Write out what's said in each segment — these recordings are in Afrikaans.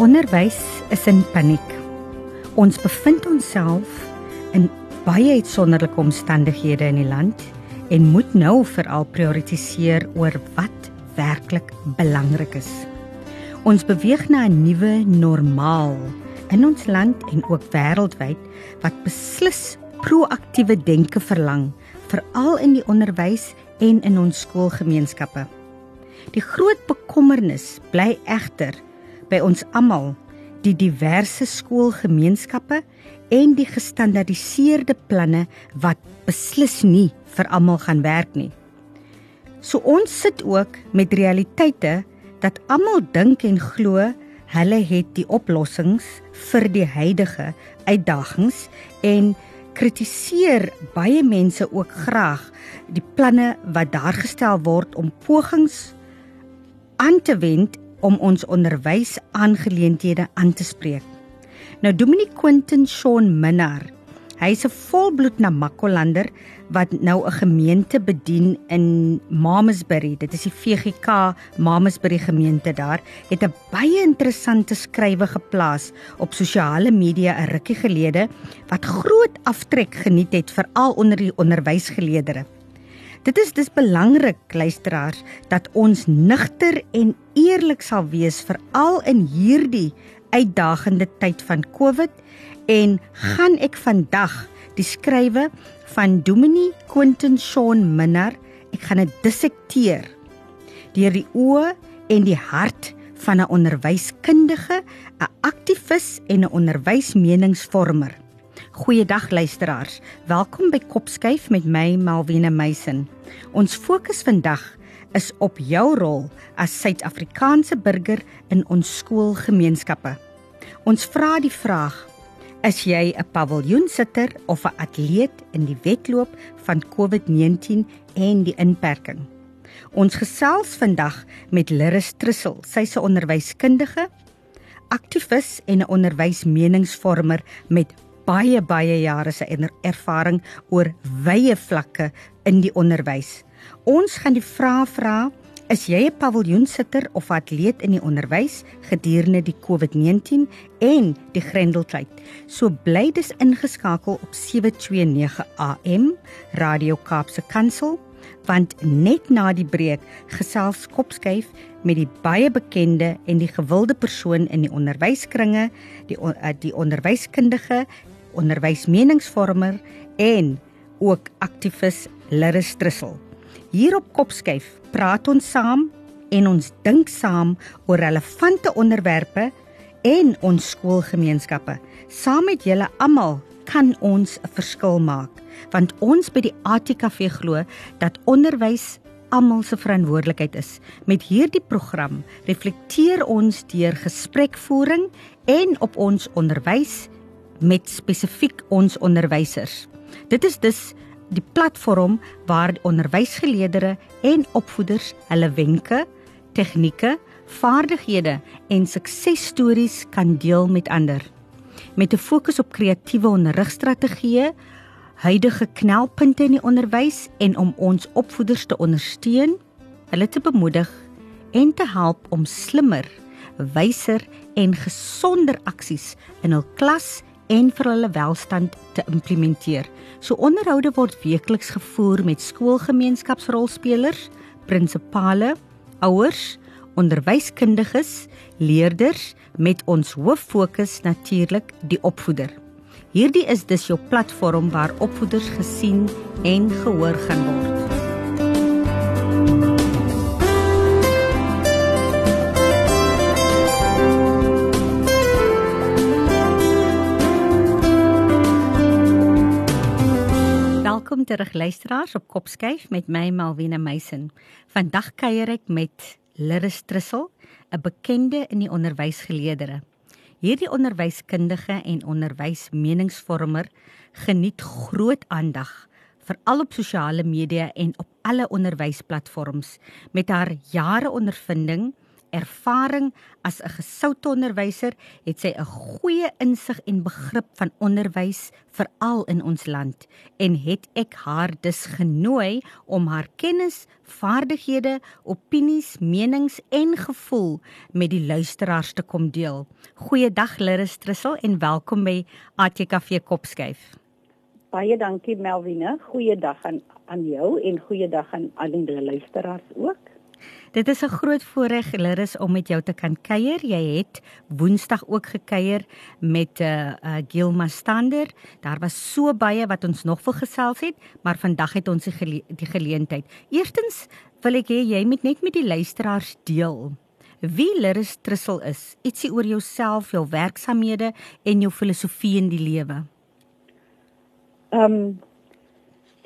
onderwys is in paniek. Ons bevind onsself in baie uitsonderlike omstandighede in die land en moet nou veral prioritiseer oor wat werklik belangrik is. Ons beweeg na 'n nuwe normaal in ons land en ook wêreldwyd wat beslis proaktiewe denke verlang, veral in die onderwys en in ons skoolgemeenskappe. Die groot bekommernis bly egter by ons almal die diverse skoolgemeenskappe en die gestandardiseerde planne wat beslis nie vir almal gaan werk nie. So ons sit ook met realiteite dat almal dink en glo hulle het die oplossings vir die huidige uitdagings en kritiseer baie mense ook graag die planne wat daar gestel word om pogings aan te wend om ons onderwysaangeleenthede aan te spreek. Nou Dominic Quentin Shaun Minnar, hy's 'n volbloed Namakolander wat nou 'n gemeente bedien in Mamasbury. Dit is die VGK Mamasbury gemeente daar. Het 'n baie interessante skrywe geplaas op sosiale media 'n rukkie gelede wat groot aftrek geniet het veral onder die onderwysgeleerders. Dit is dis belangrik luisteraars dat ons nigter en eerlik sal wees veral in hierdie uitdagende tyd van Covid en gaan ek vandag die skrywe van Dominee Quentin Shaun Minnar ek gaan dit dissekteer deur die oë en die hart van 'n onderwyskundige, 'n aktivis en 'n onderwysmeningsvormer. Goeiedag luisteraars. Welkom by Kopskuif met my Malwena Meisen. Ons fokus vandag is op jou rol as Suid-Afrikaanse burger in ons skoolgemeenskappe. Ons vra die vraag: Is jy 'n paviljoensitter of 'n atleet in die wedloop van COVID-19 en die inperking? Ons gesels vandag met Liris Trussel. Sy's 'n onderwyskundige, aktivis en 'n onderwysmeningsvormer met baie baie jare se ervaring oor wye vlakke in die onderwys. Ons gaan die vrae vra: Is jy 'n paviljoensitter of atleet in die onderwys gedurende die COVID-19 en die Grendeltyd? So bly dis ingeskakel op 729 AM Radio Kaapse Kansel want net na die breek gesels Kopskyf met die baie bekende en die gewilde persoon in die onderwyskringe, die eh, die onderwyskundige onderwysmeningsvormer en ook aktivis Liris Trussel. Hier op Kopskyf praat ons saam en ons dink saam oor relevante onderwerpe en ons skoolgemeenskappe. Saam met julle almal kan ons 'n verskil maak want ons by die ATKV glo dat onderwys almal se verantwoordelikheid is. Met hierdie program reflekteer ons deur gesprekvoering en op ons onderwys met spesifiek ons onderwysers. Dit is dus die platform waar onderwysgeleerders en opvoeders hulle wenke, tegnieke, vaardighede en suksesstories kan deel met ander. Met 'n fokus op kreatiewe onderrigstrategieë, huidige knelpunte in die onderwys en om ons opvoeders te ondersteun, hulle te bemoedig en te help om slimmer, wyser en gesonder aksies in hul klas en vir hulle welstand te implementeer. So onderhoude word weekliks gevoer met skoolgemeenskapsrolspelers, prinsipale, ouers, onderwyskundiges, leerders met ons hoof fokus natuurlik die opvoeder. Hierdie is dus jou platform waar opvoeders gesien en gehoor gaan word. Welkom terug luisteraars op Kopskyf met my Malwena Meisen. Vandag kuier ek met Liris Trussel, 'n bekende in die onderwysgeleerdere. Hierdie onderwyskundige en onderwysmeningsvormer geniet groot aandag veral op sosiale media en op alle onderwysplatforms met haar jare ondervinding ervaring as 'n gesoute onderwyser het sy 'n goeie insig en begrip van onderwys veral in ons land en het ek haar dus genooi om haar kennis, vaardighede, opinies, menings en gevoel met die luisteraars te kom deel. Goeiedag Liris Trussel en welkom by ATKV Kopskyf. Baie dankie Melvine. Goeiedag aan aan jou en goeiedag aan al die luisteraars ook. Dit is 'n groot voorreg Liris om met jou te kan kuier. Jy het Woensdag ook gekuier met 'n uh, eh, uh, Gilma Stander. Daar was so baie wat ons nog wil gesels het, maar vandag het ons die, gele die geleentheid. Eerstens wil ek hê jy moet net met die luisteraars deel wie Liris Trussel is. Ietsie oor jouself, jou werksamehede en jou filosofie in die lewe. Ehm um,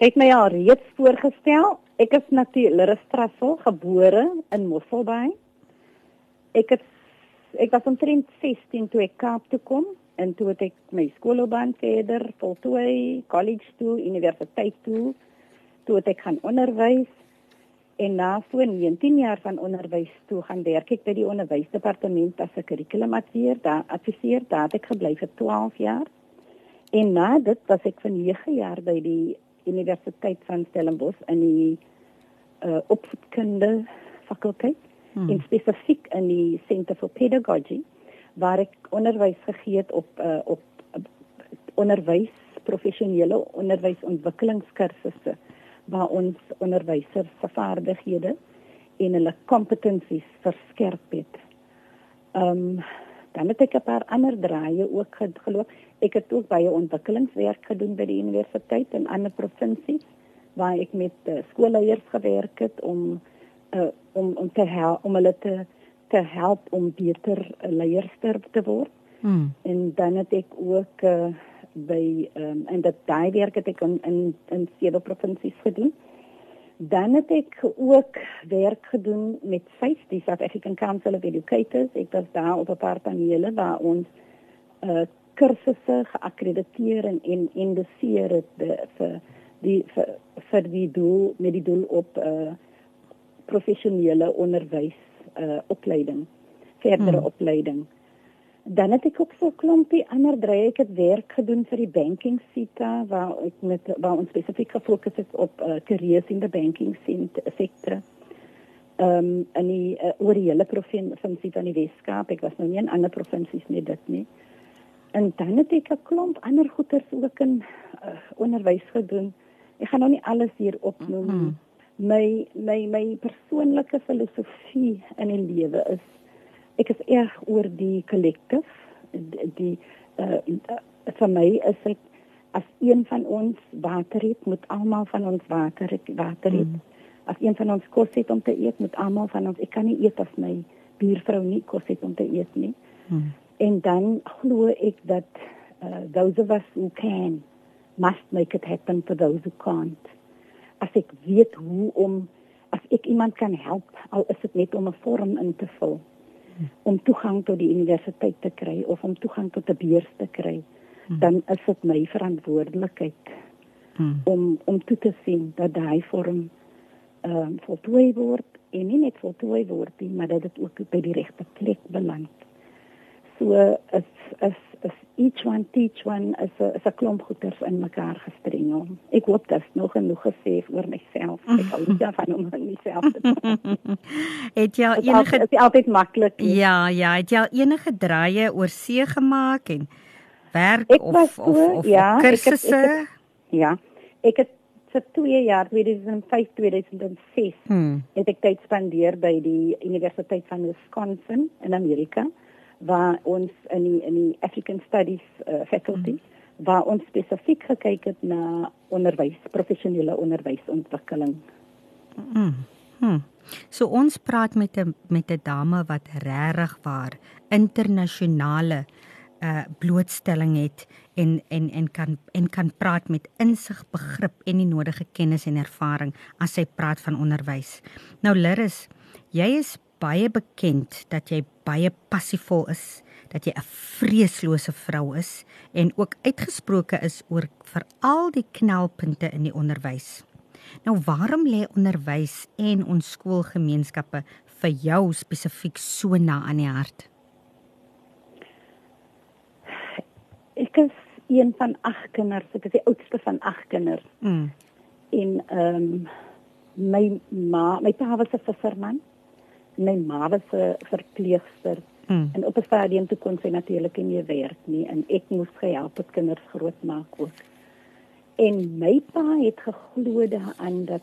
het my al reeds voorgestel. Ek is natuurlik Liris Trussel, gebore in Mosselbaai. Ek het ek was omtrent 16 toe ek Kaap toe kom en toe het ek my skoolloopbaan verder voltooi, college toe, universiteit toe. Toe het ek gaan onderwys en na so 19 jaar van onderwys toe gaan werk ek by die onderwysdepartement as 'n kurrikulumadviseur. Daar adviseer daar het ek gebly vir 12 jaar. En na dit was ek vir 9 jaar by die Universiteit van Stellenbosch in die uh, opvoedkunde fakulteit hmm. en spesifiek in die Center for Pedagogy waar ek onderwys gegee het op uh, op uh, onderwys professionele onderwysontwikkelingskursusse waar ons onderwysers se vaardighede en hulle kompetensies verskerp het. Ehm um, dan het ek 'n paar ander draaie ook geloop. Ek het ook baie ontwikkelingswerk gedoen by die universiteit in ander provinsies waar ek met uh, skoolleiers gewerk het om uh, om om te help om hulle te te help om beter uh, leiers te word. Hmm. En dan het ek ook uh, by um, en dat daai werk het ek in in, in sewe provinsies gedoen. Dan het ek ook werk gedoen met SAIS, die South African Council of Educators. Ek was daar op 'n paar panele waar ons uh, kursusse geakkrediteer en en indiseer het vir die vir, vir die doel met die doel op uh professionele onderwys uh opleiding verdere hmm. opleiding dan het ek ook so klompie ander drie ek het werk gedoen vir die banking sector waar ek met waar ons spesifiek gefokus het op uh, careers in the banking sector ehm um, in die uh, oor die hele provinsie van die Weskaap ek was nou nie in ander provinsies nie dit nie En dan het ek 'n klomp ander goeters ook in uh, onderwys gedoen. Ek gaan nou nie alles hier opnoem nie. Mm -hmm. My my my persoonlike filosofie in die lewe is ek is erg oor die kollektief. Die, uh, vir my is dit as een van ons water het, moet almal van ons water het, water het. Mm. As een van ons kos het om te eet, moet almal van ons. Ek kan nie eet as my buurvrou nie kos het om te eet nie. Mm en dan glo ek dat uh, those of us who can must make it happen for those who can't as ek weet hoe om as ek iemand kan help al is dit net om 'n vorm in te vul om toegang tot die universiteit te kry of om toegang tot 'n beurs te kry hmm. dan is dit my verantwoordelikheid hmm. om om toe te sien dat daai vorm ehm um, voltooi word en nie net voltooi word nie maar dat dit ook by die regte plek beland so is is is each one teach one is 'n is 'n klomp goeters in mekaar gestrengel. Ek hoop dit nog genoeg gesê oor myself. Ek hou nie daarvan om aan myself te praat. het jy enige is altyd maklik? Ja, ja, het jy enige draaie oor see gemaak en werk ek of so, of of ja, kursusse? Ek het, ek het, ja. Ek het vir 2 jaar 2005 2006 hmm. het ek tyd spandeer by die Universiteit van Wisconsin in Amerika waar ons in die in die African Studies uh, faculty mm. waar ons spesifiek gekyk het na onderwys, professionele onderwysontwikkeling. Mm. Hmm. So ons praat met 'n met 'n dame wat regtig waar internasionale uh blootstelling het en en en kan en kan praat met insig, begrip en die nodige kennis en ervaring as sy praat van onderwys. Nou Liris, jy is baie bekend dat jy baie passievol is, dat jy 'n vreeslose vrou is en ook uitgesproke is oor veral die knelpunte in die onderwys. Nou waarom lê onderwys en ons skoolgemeenskappe vir jou spesifiek so na aan die hart? Ek is een van agt kinders, ek is die oudste van agt kinders. Mm. En ehm um, my ma, my pa was 'n visserman. My ma was 'n verpleegster. Mm. En op 'n stadium toe kon sy natuurlik nie meer werk nie en ek moes gehelp het kinders grootmaak ook. En my pa het geglo daaraan dat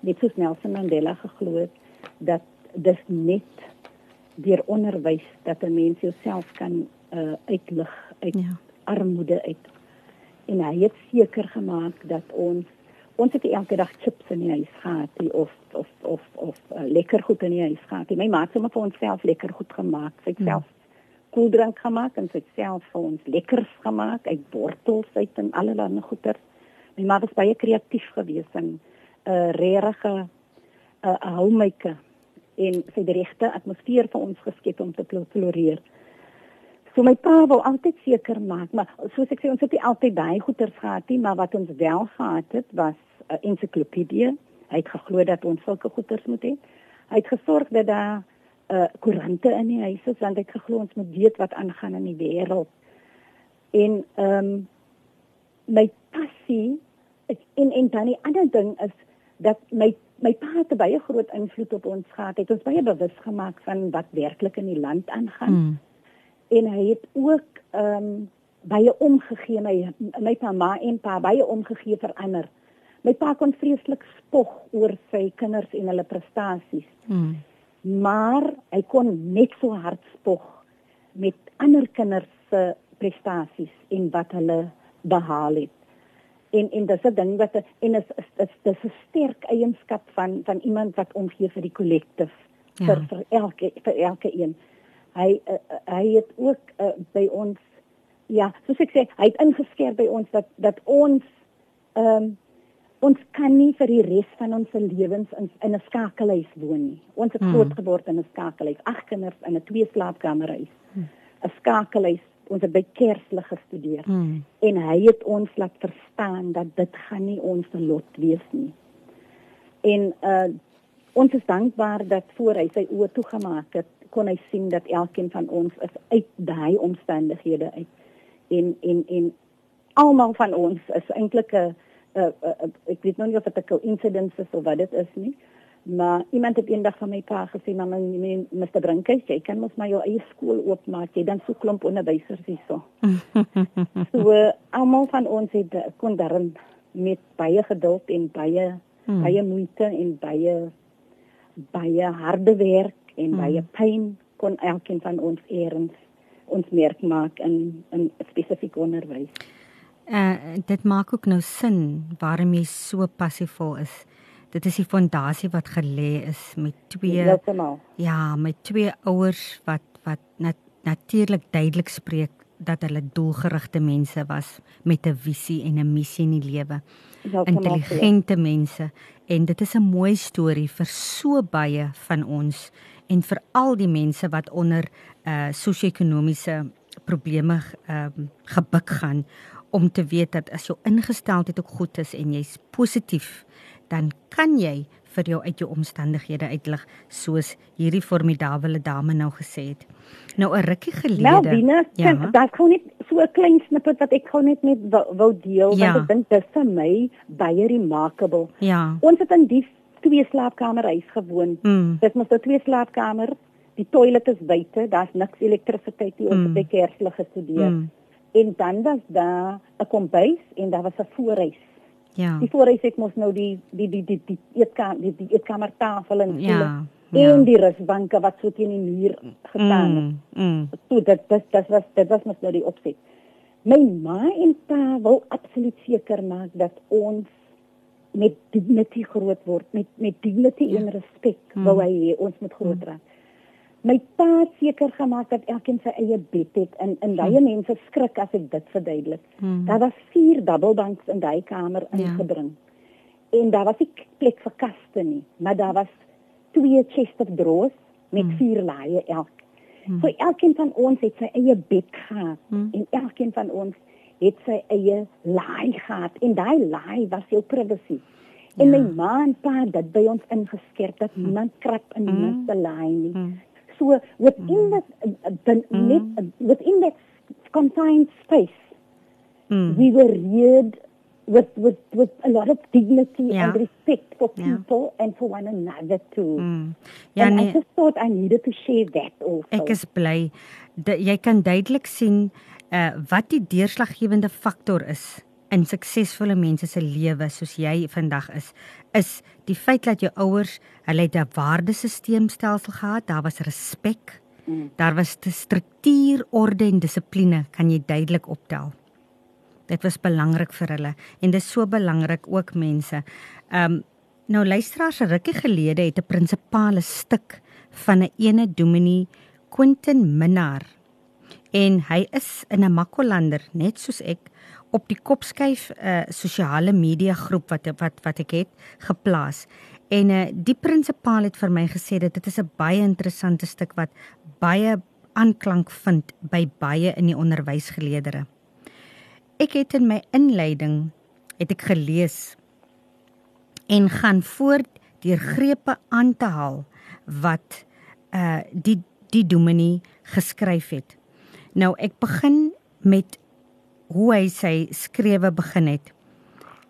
net soos Nelson Mandela geglo het dat dis net deur onderwys dat 'n mens jouself kan uh, uitlig uit Ja. armoede uit. En hy het seker gemaak dat ons ons het elke dag chips in die huis gehad nie of of of of uh, lekker goed in die huis gehad. nie. My ma het sommer vir ons self lekker goed gemaak. Sy het Hmm. self koeldrank gemaak en sy het self vir ons lekkers gemaak uit wortels uit en allerlei goeder. My ma was baie kreatief geweest en 'n uh, regte 'n uh, homemaker en sy het die regte atmosfeer vir ons geskep om te flo- floreer. So my pa wou altyd seker maak, maar soos ek sê ons het nie altyd baie goeders gehad nie, maar wat ons wel gehad het was 'n ensiklopedie. Hy het geglo dat ons sulke goeders moet hê. Hy het gesorg dat daar uh koerante in die huis is want hy het geglo ons moet weet wat aangaan in die wêreld. En ehm um, my passie ek- en en dan die ander ding is dat my my pa het 'n baie groot invloed op ons gehad. Hy het ons baie bewus gemaak van wat werklik in die land aangaan Mm. en hy het ook ehm um, baie omgegee my my pa ma en pa baie omgegee vir ander. My pa kon vreeslik spog oor sy kinders en hulle prestasies, Mm. maar hy kon net so hard spog met ander kinders se prestasies en wat hulle behaal het. En en dis 'n ding wat en is is is dis 'n sterk eienskap van van iemand wat omgee vir die kollektief Ja. vir vir elke vir elke een. Hy uh, hy het ook uh, by ons ja, soos ek sê, hy het ingeskerp by ons dat dat ons ehm um, ons kan nie vir die res van ons lewens in in 'n skakelhuis woon nie. Ons het Hmm. groot geword in 'n skakelhuis, ag kinders in 'n twee slaapkamerhuis. 'n Skakelhuis. Ons het by Kerslig gestudeer Mm. en hy het ons laat verstaan dat dit gaan nie ons lot wees nie. En uh ons is dankbaar dat voor hy sy oë toegemaak het, kon hy sien dat elkeen van ons is uit daai omstandighede uit. En en en almal van ons is eintlik 'n 'n 'n ek weet nog nie of dit 'n coincidence is of wat dit is nie. Maar iemand het eendag van my pa gesê, "Mamma, Mr. Brinkus, jy kan mos maar jou eie skool oopmaak. Jy dan so klomp onderwysers hierso." So uh, almal van ons het uh, kon daarin met baie geduld en baie Hmm. baie moeite en baie baie harde werk en Hmm. baie pyn kon elkeen van ons eers ons merk maak in in spesifiek onderwys. Uh dit maak ook nou sin waarom jy so passievol is. Dit is die fondasie wat gelê is met twee Heeltemal. ja, met twee ouers wat wat nat, natuurlik duidelik spreek dat hulle doelgerigte mense was met 'n visie en 'n missie in die lewe. So. Intelligente mense en dit is 'n mooi storie vir so baie van ons en vir al die mense wat onder uh sosio-ekonomiese probleme ehm uh, gebuk gaan om te weet dat as jou ingesteldheid ook goed is en jy's positief, dan kan jy vir jou uit jou omstandighede uitlig soos hierdie formidable dame nou gesê het. Nou 'n rukkie gelede. Nou, ja. daar's gewoon net so 'n klein snippet wat ek gou net met wou, wou deel Ja. want ek dink dis vir my baie remarkable. Ja. Ons het in die twee slaapkamerhuis gewoon. Mm. Dit moet 'n twee slaapkamer. Die toilet is buite, daar's niks elektrisiteit nie. Ons Mm. het by Kerslig gestudeer. Mm. En dan was daar 'n kombuis en daar was 'n voorhuis. Ja. Die voorhuis het mos nou die die die die die eetkamer die, die eetkamertafel en stoele Ja. ja. en die rusbanke wat so teen die muur gestaan het. Mm. Mm. Toe dit dit dit was dit was mos nou die opset. My ma en pa wou absoluut seker maak dat ons met dignity groot word, met met dignity Ja. en respek Mm. wou hy ons moet groot raak. My pa seker gemaak dat elkeen sy eie bed het en en baie mense skrik as ek dit verduidelik. Mm. Daar was vier dubbelbanks in daai kamer Ja. ingebring. En daar was nie plek vir kaste nie, maar daar was twee chest of drawers met Hmm. vier laaie elk. Hmm. So elkeen van ons het sy eie bed gehad Hmm. en elkeen van ons het sy eie laai gehad en daai laai was jou privacy. En Ja. my ma en pa het dit by ons ingeskerp dat niemand krap in Hmm. se laai nie. Hmm. So within that uh, the, Hmm. net, uh, within that confined space Mm. we were reared with with with a lot of dignity Ja. and respect for people and for one another too. Mm. Ja and I nee, just thought I needed to share that also. ek is bly dat jy kan duidelik sien uh wat die deurslaggewende faktor is in suksesvolle mense se lewe soos jy vandag is is die feit dat jou ouers hulle het 'n waardesisteemstelsel gehad, daar was respek, Mm. daar was struktuur, orde en dissipline kan jy duidelik optel. Dit was belangrik vir hulle en dis so belangrik ook mense. Um nou luisteraars, rukkie gelede het 'n prinsipale stuk van 'n ene dominee Quentin Minnar en hy is in 'n Makolander net soos ek op die kopskuif 'n uh, sosiale media groep wat wat wat ek het geplaas. En uh, die prinsipaal het vir my gesê dat dit is 'n baie interessante stuk wat baie aanklank vind by baie in die onderwysgeleerdere. Ek het in my inleiding het ek gelees en gaan voort deur grepe aan te haal wat uh die die dominee geskryf het. Nou ek begin met hoe hy sy skrewe begin het.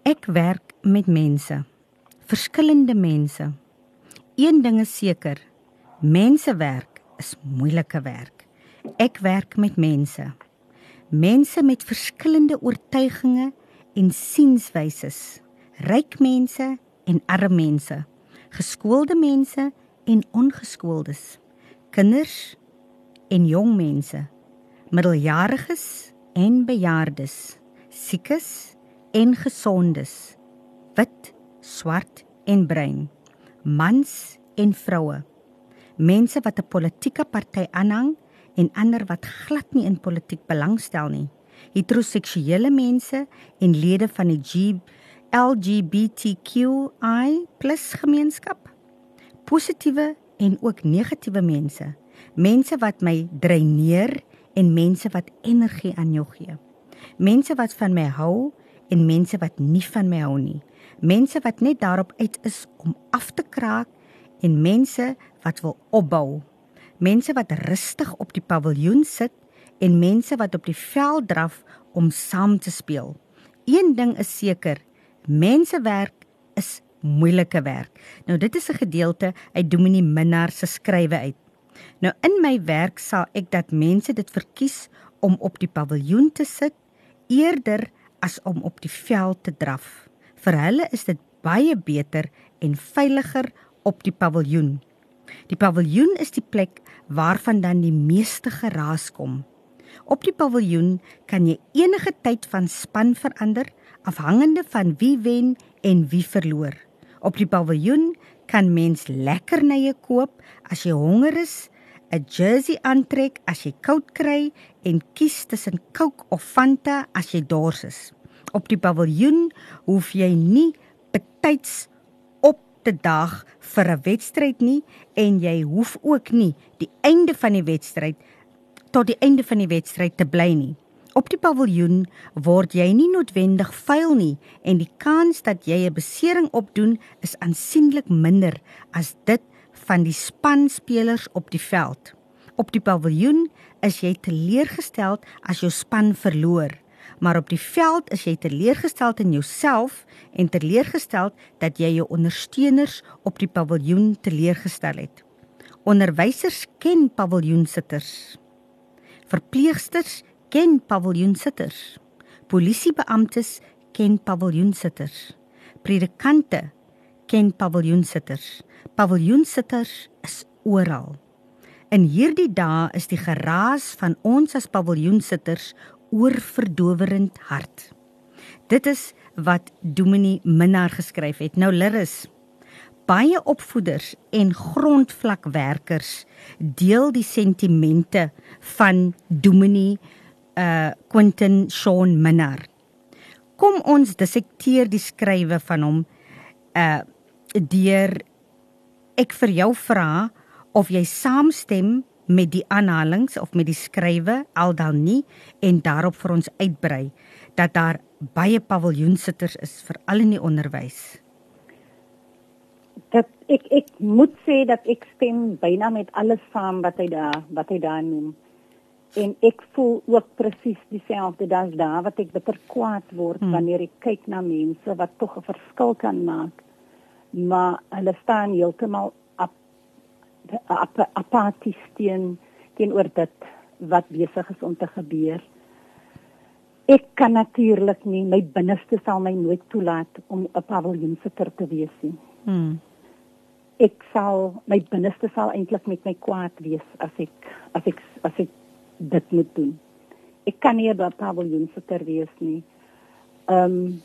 Ek werk met mense, verskillende mense. Een ding is seker, mensewerk is moeilike werk. Ek werk met mense. Mense met verskillende oortuigings en sienswyses. Ryk mense en arme mense. Geskoolde mense en ongeskooldes. Kinders en jong mense. Middeljariges en bejaardes. Siekes en gesondes. Wit, swart en bruin. Mans en vroue. Mense wat 'n politieke party aanhang en ander wat glad nie in politiek belangstel nie. Heteroseksuele mense en lede van die G LGBTQI+ gemeenskap. Positiewe en ook negatiewe mense. Mense wat my dreineer en mense wat energie aan jou gee. Mense wat van my hou en mense wat nie van my hou nie. Mense wat net daarop uit is om af te kraak en mense wat wil opbou. Mense wat rustig op die paviljoen sit en mense wat op die veld draf om saam te speel. Een ding is seker, mensewerk is moeilike werk. Nou dit is 'n gedeelte uit Dominee Minnar se skrywe uit. Nou in my werk sal ek dat mense dit verkies om op die paviljoen te sit eerder as om op die veld te draf. Vir hulle is dit baie beter en veiliger op die paviljoen. Die paviljoen is die plek waarvan dan die meeste geraas kom. Op die paviljoen kan jy enige tyd van span verander afhangende van wie wen en wie verloor. Op die paviljoen kan mens lekkernye koop as jy honger is, 'n jersey aantrek as jy koud kry en kies tussen Coke of Fanta as jy dors is. Op die paviljoen hoef jy nie betyds op te daag vir 'n wedstryd nie en jy hoef ook nie die einde van die wedstryd tot die einde van die wedstryd te bly nie. Op die paviljoen word jy nie noodwendig vuil nie en die kans dat jy 'n besering opdoen is aansienlik minder as dit van die spanspelers op die veld. Op die paviljoen is jy teleurgesteld as jou span verloor, maar op die veld is jy teleurgesteld in jouself en teleurgesteld dat jy jou ondersteuners op die paviljoen teleurgestel het. Onderwysers ken paviljoensitters. Verpleegsters ken paviljoensitters. Polisiebeamptes ken paviljoensitters. Predikante ken paviljoensitters. Paviljoensitters is oral. In hierdie dae is die geraas van ons as paviljoensitters oorverdowerend hard. Dit is wat Dominee Minnar geskryf het. Nou Lirus, baie opvoeders en grondvlakwerkers deel die sentimente van Dominee uh Quentin Sean Minnar. Kom ons dissekteer die skrywe van hom uh deur ek vir jou vra of jy saamstem met die aanhalings of met die skrywe al dan nie en daarop vir ons uitbrei dat daar baie paviljoensitters is veral in die onderwys. Dat ek ek moet sê dat ek stem byna met alles saam wat hy daar wat hy daar noem en ek voel ook presies dieselfde as daar wat ek bitter kwaad word hmm. wanneer ek kyk na mense wat tog 'n verskil kan maak maar hulle staan heeltemal ap, ap, apaties teen teenoor dit wat besig is om te gebeur ek kan natuurlik nie my binneste sal my nooit toelaat om 'n paviljoensitter te wees nie hmm. ek sal my binneste sal eintlik met my kwaad wees as ek as ek as ek dit moet doen. Ek kan nie 'n paviljoen sitter wees nie. Ehm um,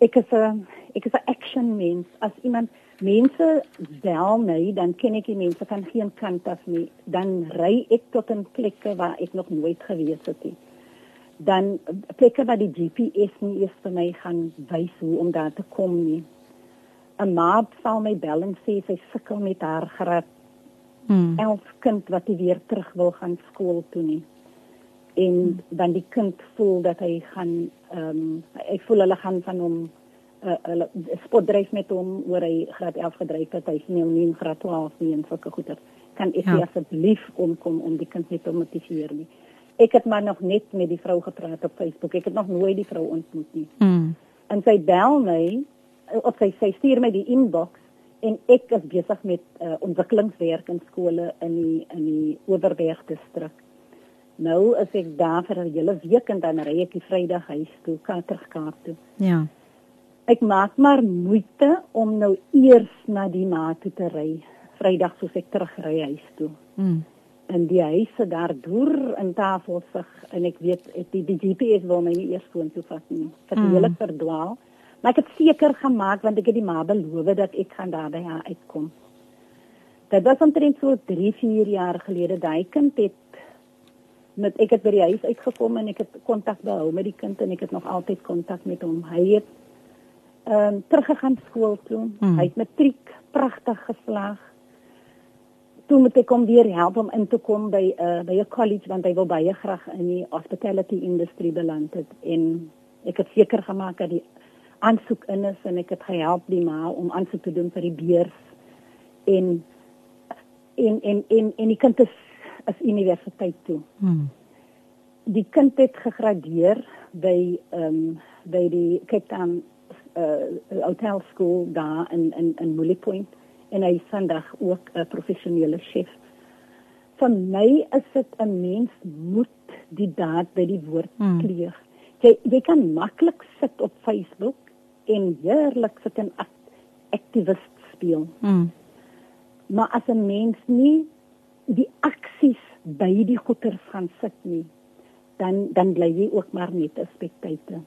ek is 'n ek is 'n action mens. As iemand mense bel my, dan ken ek die mense van geen kant af nie. Dan ry ek tot 'n plek waar ek nog nooit gewees het nie. Dan plekke waar die GPS nie eers vir my gaan wys hoe om daar te kom nie. 'n Maat sal my bel en sê sy sukkel met haar graad hmm. elf kind wat hy weer terug wil gaan skool toe nie. En hmm. dan die kind voel dat hy gaan ehm um, hy voel hulle gaan van hom uh, hulle spot dryf met hom oor hy graad 11 gedryf het hy nie in graad 12 nie en sulke goeie kan ek ja. asseblief omkom om die kind net te motiveer nie. Ek het maar nog net met die vrou gepraat op Facebook. Ek het nog nooit die vrou ontmoet nie. Mm. En sy bel my of sy sy stuur my die inbox en ek is besig met uh, ontwikkelingswerk in skole in die in die Oeverberg distrik. Nou as ek daar vir 'n hele week en dan ry ek die Vrydag huis toe, Katerskaap toe. Ja. Ek maak maar moeite om nou eers na die ma toe te ry. Vrydag soos ek terugry huis toe. Mm. En die huise daar deur in Tafelsig en ek weet die, die GPS wil my nie eers vorentoe vat nie. Ek het mm. hele verdwaal. Maar ek het seker gemaak want ek het die ma beloof dat ek gaan daar by haar uitkom. Dit was omtrent so 3, 4 jaar gelede. Daai kind het met ek het by die huis uitgekom en ek het kontak behou met die kind en ek het nog altyd kontak met hom. Hy het ehm um, teruggegaan skool toe. Hmm. Hy het matriek pragtig geslaag. Toe moet ek hom weer help om in te kom by 'n uh, by 'n college want hy wil baie graag in die hospitality industrie beland het en ek het seker gemaak dat die aansoek in is en ek het gehelp die ma om aansoek te doen vir die beurs en en en en en die kind is as universiteit toe. Hmm. Die kind het gegradeer by ehm um, by die Cape Town uh hotel school daar in in in Molly Point en hy vandag ook 'n professionele chef. Vir my is dit 'n mens moet die daad by die woord hmm. kleeg. Jy jy kan maklik sit op Facebook en heerlik sit en aktivis speel. Mm. Maar as 'n mens nie die aksies by die goeters gaan sit nie, dan dan bly jy ook maar net 'n spektator.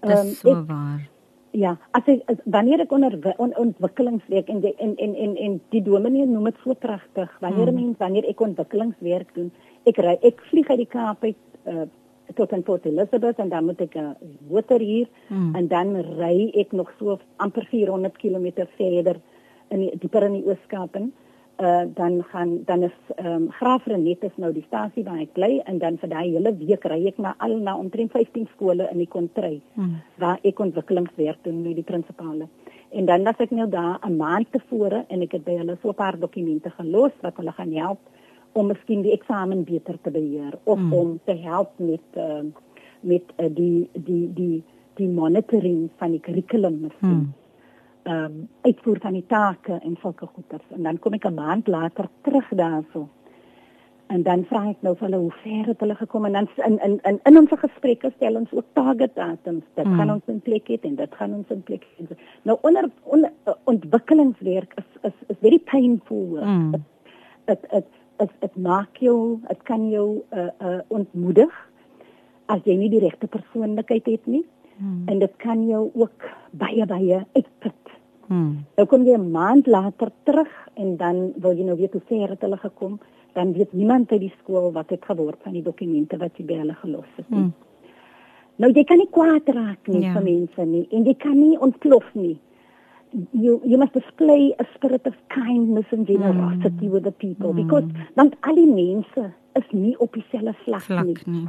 Dis um, so ek, waar. Ja, as ek as, wanneer ek onder on, ontwikkelingswerk en die, en en en en die dominee noem dit so pragtig, wanneer mm. mens wanneer ek ontwikkelingswerk doen, ek ry ek vlieg uit die Kaap uit uh, tot in Port Elizabeth en dan moet ek 'n motor hier hmm. en dan ry ek nog so amper 400 km verder in die dieper in die Ooskaap en uh, dan gaan dan is ehm um, Graafrenet is nou die stasie waar ek bly en dan vir daai hele week ry ek na al na omtrent 15 skole in die kontry hmm. waar ek ontwikkelingswerk doen met die prinsipale. En dan was ek nou daar 'n maand tevore en ek het by hulle so 'n paar dokumente gelos wat hulle gaan help om miskien die eksamen beter te beheer of mm. om te help met uh, met uh, die die die die monitoring van die kurrikulum miskien. Mm. Ehm um, uitvoer van die take en sulke goeders en dan kom ek 'n maand later terug daarso. En dan vra ek nou vir hulle hoe ver het hulle gekom en dan in in in in ons gesprekke stel ons ook target datums. Dit mm. gaan ons in plek hê en dit gaan ons in plek hê. Nou onder, onder ontwikkelingswerk is is is very painful. Mm. It, it, it, is dit maak jou dit kan jou uh uh ontmoedig as jy nie die regte persoonlikheid het nie hmm. en dit kan jou ook baie baie uitput. Hmm. Nou kom jy 'n maand later terug en dan wil jy nou weet hoe ver het hulle gekom, dan weet niemand by die skool wat het geword van die dokumente wat jy by hulle gelos het nie. Hmm. Nou jy kan nie kwaad raak nie ja. vir mense nie en jy kan nie ontplof nie. You you must display a spirit of kindness and generosity mm. with the people Mm. because want al die mense is nie op dieselfde vlak, Vlak nie. nie.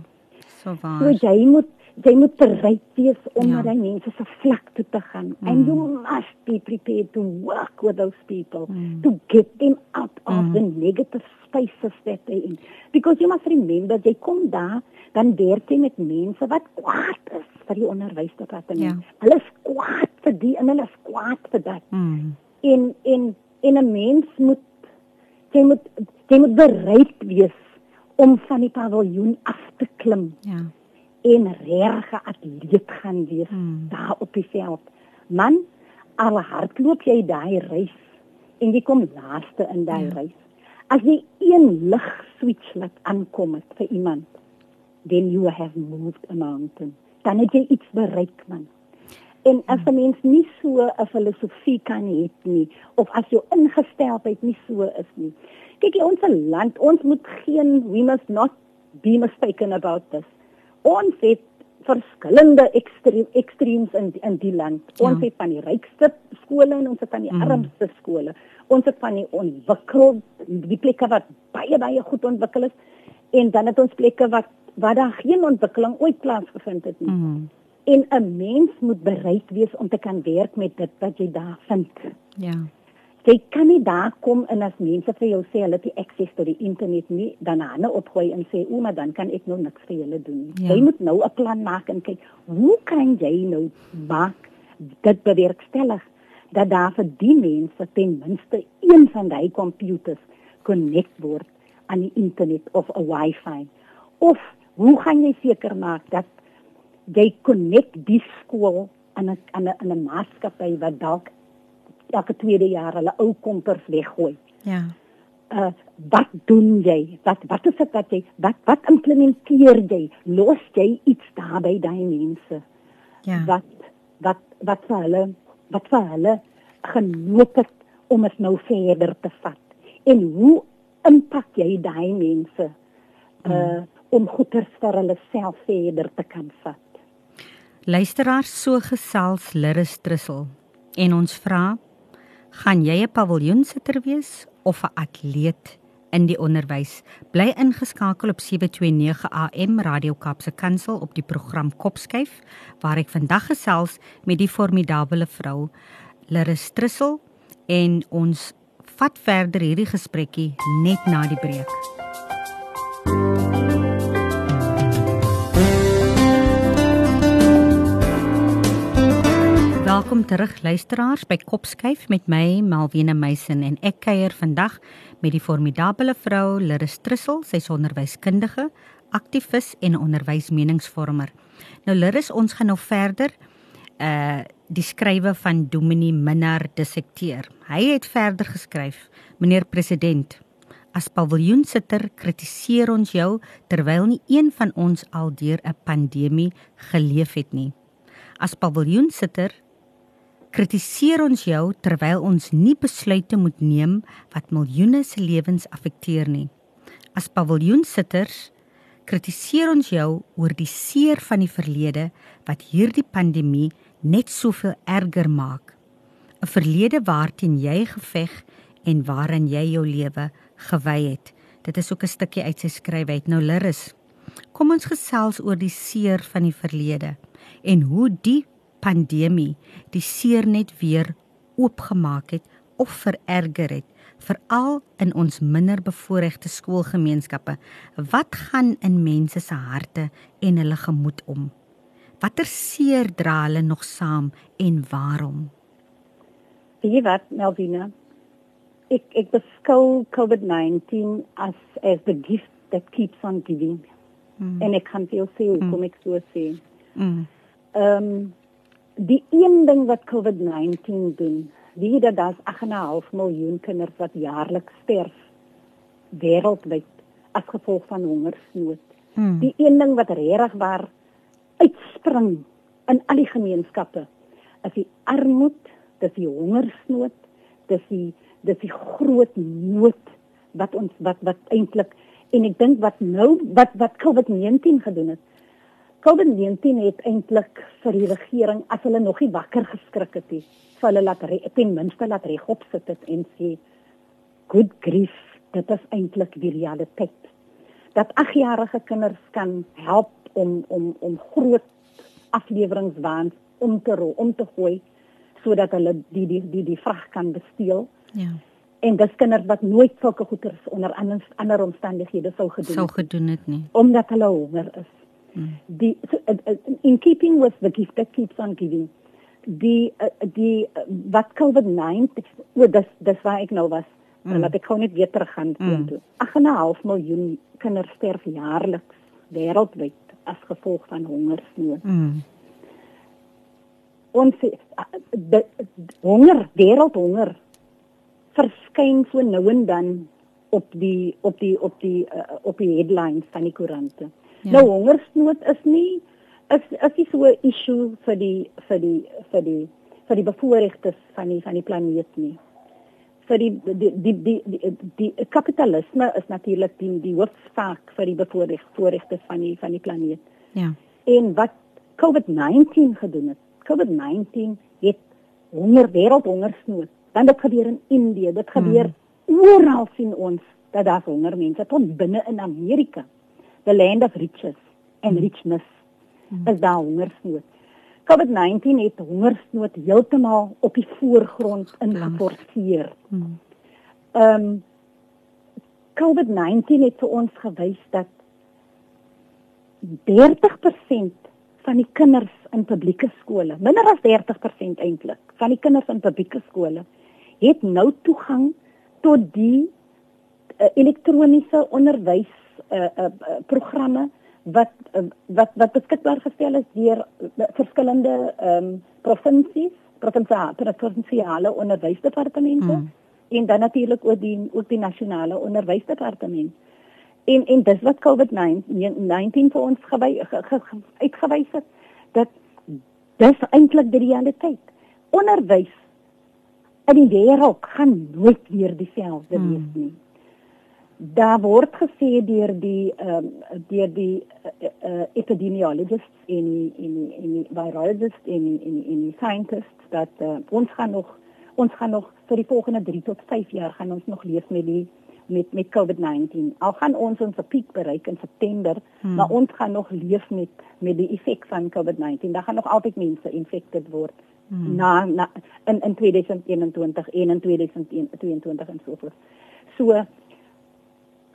So So waar. jy moet jy moet bereid wees om Ja. na daai mense se vlak toe te gaan. Mm. And you must be prepared to work with those people Mm. to get them out of Mm. the negative spaces that they in. Because you must remember jy kom daar dan werk jy met mense wat kwaad is vir die onderwysdepartement. Ja. Hulle is kwaad vir die en hulle is kwaad vir dat. Mm. En en en 'n mens moet jy moet jy moet bereid wees om van die paviljoen af te klim Ja. En regte atleet gaan wees Hmm. daar op die veld. Man, al hardloop jy daai reis en jy kom laaste in daai Ja. reis. As jy een lig switch laat aankom het vir iemand, then you have moved a mountain. Dan het jy iets bereik man. En as 'n mens nie so 'n filosofie kan hê nie of as jou ingesteldheid nie so is nie. Kyk, ons land, ons moet geen we must not be mistaken about this. Ons het verskillende ekstrem ekstreems in in die land. Ja. Ons het van die rykste skole en ons het van die Mm. armste skole. Ons het van die ontwikkel die plekke wat baie baie goed ontwikkel is en dan het ons plekke wat waar daar geen ontwikkeling ooit plaasgevind het nie. Mm. En 'n mens moet bereid wees om te kan werk met dit wat jy daar vind. Ja. Jy kan nie daar kom en as mense vir jou sê hulle het nie akses tot die internet nie, dan hande opgooi en sê o, maar dan kan ek nou niks vir julle doen nie. Ja. Jy moet nou 'n plan maak en kyk, hoe kan jy nou maak dit bewerkstellig dat daar vir die mense ten minste een van daai computers connect word aan die internet of 'n wifi. Of hoe gaan jy seker maak dat jy connect die skool aan 'n aan 'n 'n maatskappy wat dalk elke tweede jaar hulle ou kompers weggooi. Ja. Uh wat doen jy? Wat wat is dit wat jy wat wat implementeer jy? Los jy iets daar by daai mense? Ja. Wat wat wat vir hulle wat vir hulle genoop het om dit nou verder te vat? En hoe impak jy daai mense uh om goeders vir hulle self verder te kan vat? Luisteraars so gesels Lirus Trussel en ons vra gaan jy 'n paviljoensitter wees of 'n atleet? In die onderwys bly ingeskakel op 729 AM Radio Kaapse Kansel op die program Kopskyf waar ek vandag gesels met die formidable vrou Lirus Trussel en ons vat verder hierdie gesprekkie net na die breek Welkom terug luisteraars by Kopskyf met my Malwena Meisen en ek kuier vandag met die formidable vrou Lirus Trussel, sy's onderwyskundige, aktivis en onderwysmeningsvormer. Nou Lirus, ons gaan nou verder uh die skrywe van Dominee Minnar dissekteer. Hy het verder geskryf: Meneer president, as paviljoensitter kritiseer ons jou terwyl nie een van ons al deur 'n pandemie geleef het nie. As paviljoensitter kritiseer ons jou terwyl ons nie besluite moet neem wat miljoene se lewens affekteer nie. As paviljoensitters kritiseer ons jou oor die seer van die verlede wat hierdie pandemie net soveel erger maak. 'n Verlede waarteen jy geveg en waarin jy jou lewe gewy het. Dit is ook 'n stukkie uit sy skryfheid. Nou Lirus, kom ons gesels oor die seer van die verlede en hoe die pandemie die seer net weer oopgemaak het of vererger het veral in ons minder bevoorregte skoolgemeenskappe wat gaan in mense se harte en hulle gemoed om watter seer dra hulle nog saam en waarom Weet jy wat, Melvina? Ek ek beskou COVID-19 as as the gift that keeps on giving. mm. En ek kan vir jou sê hoekom ek so sê. Mm. Ehm um, die een ding wat COVID-19 doen, wie dat daar's 8,5 miljoen kinders wat jaarliks sterf wêreldwyd as gevolg van hongersnood. Mm. Die een ding wat regtig waar uitspring in al die gemeenskappe is die armoed, dis die hongersnood, dis die dis die groot nood wat ons wat wat eintlik en ek dink wat nou wat wat COVID-19 gedoen het COVID-19 het eintlik vir die regering as hulle nog nie wakker geskrik het nie, vir hulle laat ten minste laat regop sit het en sê good grief, dit is eintlik die realiteit. Dat agjarige kinders kan help om om om groot afleweringswaans om te rol, om te gooi sodat hulle die die die die vrag kan besteel. Ja. En dis kinders wat nooit sulke goeders onder ander ander omstandighede sou gedoen Sou gedoen het nie. omdat hulle honger is. Mm. Die so, uh, uh, in keeping with the gift that keeps on giving. Die uh, die uh, wat COVID-19 o dis dis waar ek nou was. Mm. Laat ek gou net weer teruggaan Mm. toe. 8,5 miljoen kinders sterf jaarliks wêreldwyd as gevolg van hongersnood. Mm. Ons die, die honger, wêreldhonger verskyn so nou en dan op die op die op die uh, op die headlines van die koerante. Ja. Ja. Nou hongersnood is nie is is nie so 'n issue vir die vir die vir die vir die bevoorregtes van die van die planeet nie. Vir die die die die die, die, kapitalisme is natuurlik die die hoofsaak vir die bevoorregtes van die van die planeet. Ja. En wat COVID-19 gedoen het. COVID-19 het honger wêreldhongersnood. Dan dit gebeur in Indië, dit gebeur mm. oral sien ons dat daar honger mense tot binne in Amerika. The land of riches and richness. Mm. Is daar hongersnood. COVID-19 het hongersnood heeltemal op die voorgrond ingeforceer. Mm. Ehm um, COVID-19 het vir ons gewys dat 30% van die kinders in publieke skole, minder as 30% eintlik, van die kinders in publieke skole het nou toegang tot die uh, elektroniese onderwys uh, uh, programme wat uh, wat wat beskikbaar gestel is deur uh, verskillende ehm um, provinsies, provinsiale provinsiale onderwysdepartemente Mm. en dan natuurlik ook die ook die nasionale onderwysdepartement. En en dis wat COVID-19 vir ons gewy, ge, ge, ge, uitgewys het dat dis eintlik die realiteit. Onderwys in die wêreld gaan nooit weer dieselfde Hmm. wees nie. Daar word gesê deur die ehm um, deur die uh, uh, epidemiologists en die, en die, en die virologists en die, en die, en die scientists dat uh, ons gaan nog ons gaan nog vir die volgende 3 tot 5 jaar gaan ons nog leef met die met met COVID-19. Al gaan ons ons piek bereik in September, hmm. maar ons gaan nog leef met met die effek van COVID-19. Daar gaan nog altyd mense infected word hmm. na, na in in 2021 en in 2022 en so voort. So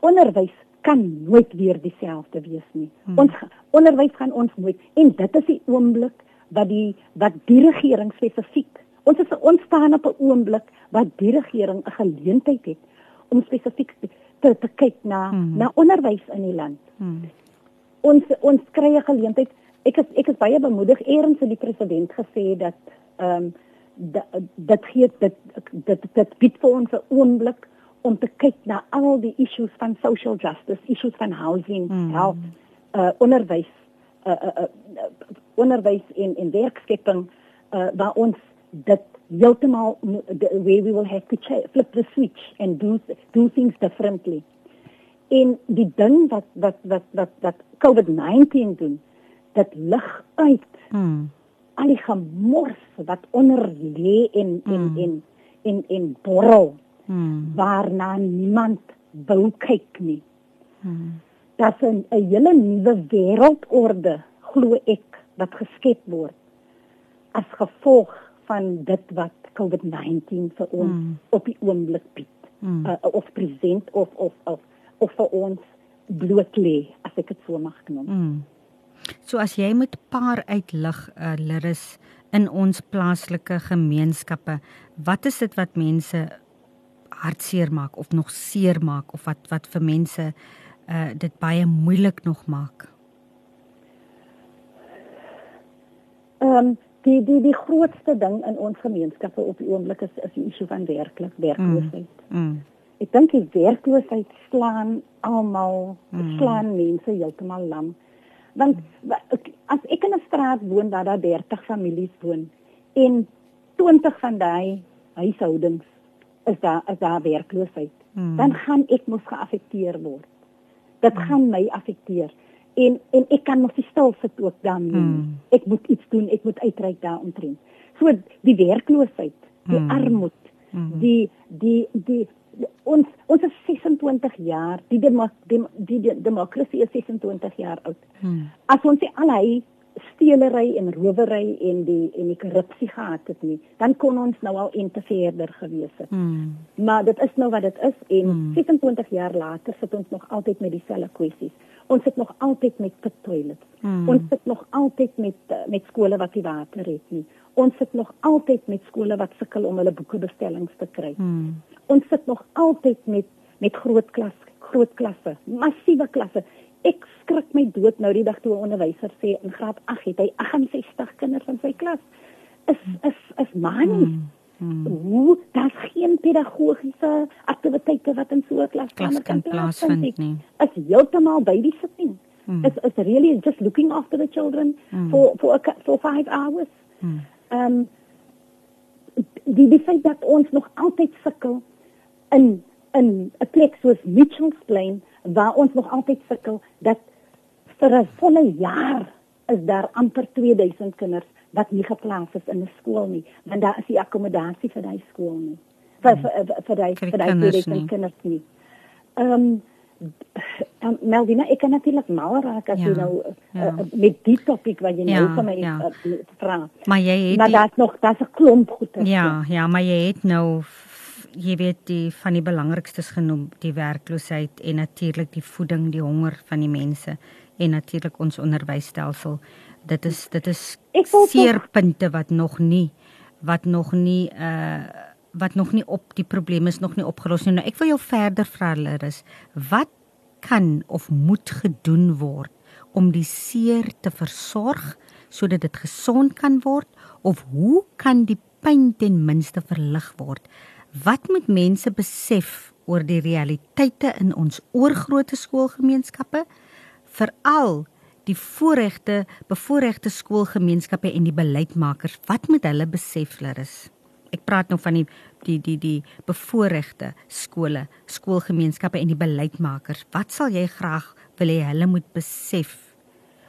onderwys kan nooit weer dieselfde wees nie. Hmm. Ons onderwys gaan ons nooit en dit is die oomblik wat die wat die regering spesifiek ons is ons staan op 'n oomblik wat die regering 'n geleentheid het om spesifiek te, te kyk na Hmm. na onderwys in die land. Mm. Ons ons kry 'n geleentheid. Ek is ek is baie bemoedig eerens het die president gesê dat ehm um, dat dit gee dit dit dit bied vir ons 'n oomblik om te kyk na al die issues van social justice, issues van housing, Mm. health, uh, onderwys, uh, uh, uh, onderwys en en werkskepping uh, waar ons dit heeltemal the way we will have to flip the switch and do do things differently. En die ding wat wat wat wat wat COVID-19 doen, dit lig uit Mm. al die gemors wat onder lê en en Mm. en en en borrel Mm. Waarna niemand wou kyk nie. Mm. Daar's 'n 'n hele nuwe wêreldorde glo ek wat geskep word as gevolg van dit wat COVID-19 vir ons Mm. op die oomblik bied. Mm. Uh, of present of of of of vir ons bloot lê as ek dit so mag noem. Mm. So as jy moet paar uitlig uh, Liris in ons plaaslike gemeenskappe, wat is dit wat mense hartseer maak of nog seer maak of wat wat vir mense uh dit baie moeilik nog maak? Ehm um, die die die grootste ding in ons gemeenskappe op die oomblik is is die issue van werklik werkloosheid. Mm. Ek dink die werkloosheid slaan almal, Mm. mm. slaan mense heeltemal lam. Want wa- ek- as ek in 'n straat woon waar daar 30 families woon en 20 van daai huishoudings is daar is daar werkloosheid, Mm. dan gaan ek mos geaffekteer word. Dit mm. gaan my affekteer. En en ek kan mos nie stil sit ook daarmee. Hmm. Ek moet iets doen, ek moet uitreik daaromtrent. So die werkloosheid, die Hmm. armoede, Mhm. die die die ons ons is 26 jaar die demo, dem, die, die demokrasie is 26 jaar oud Hmm. as ons nie al hy stelery en rowery en die en die korrupsie gehad het nie dan kon ons nou al ente verder gewees het Hmm. maar dit is nou wat dit is en Hmm. 26 jaar later sit ons nog altyd met dieselfde kwessies ons sit nog altyd met pit toilets Hmm. ons sit nog altyd met eh, met skole wat nie water het nie ons sit nog altyd met skole wat sukkel om hulle boekebestellings te kry Hmm. ons sit nog altyd met met groot klas groot klasse, massiewe klasse. Ek skrik my dood nou die dag toe 'n onderwyser sê in graad 8 het hy 68 kinders in sy klas. Is is is manies. Hmm. Hoe daar's geen pedagogiese aktiwiteite wat in so 'n klas kan plaasvind nie. Is heeltemal babysitting. Hmm. Is is really just looking after the children Hmm. for for a, for 5 hours. Hmm. Ehm um, die die feit dat ons nog altyd sukkel in in 'n plek soos Mitchells Plain waar ons nog altyd sukkel dat vir 'n volle jaar is daar amper 2000 kinders wat nie geplaas is in 'n skool nie want daar is nie akkommodasie vir daai skool nie vir vir vir- daai Vir daai kinders 2000 nie. kinders nie. Ehm um, um, Melvina, ek kan natuurlik mal raak as Ja, jy nou uh, ja. uh, met die topik wat jy Ja, nou vir my ja. uh, vra. Maar jy het Maar daar's nog daar's 'n klomp goeie. Ja, ja, maar jy het nou jy weet die van die belangrikstes genoem, die werkloosheid en natuurlik die voeding, die honger van die mense en natuurlik ons onderwysstelsel. Dit is dit is seerpunte wat nog nie wat nog nie uh wat nog nie op die probleme is nog nie opgelos nie. Nou ek wil jou verder vra Lerus, wat kan of moet gedoen word om die seer te versorg sodat dit gesond kan word of hoe kan die pyn ten minste verlig word? Wat moet mense besef oor die realiteite in ons oorgrote skoolgemeenskappe? Veral die voorregte bevoorregte skoolgemeenskappe en die beleidsmakers. Wat moet hulle besef, Larus? Ek praat nou van die die die die bevoorregte skole, skoolgemeenskappe en die beleidsmakers. Wat sal jy graag wil hê hulle moet besef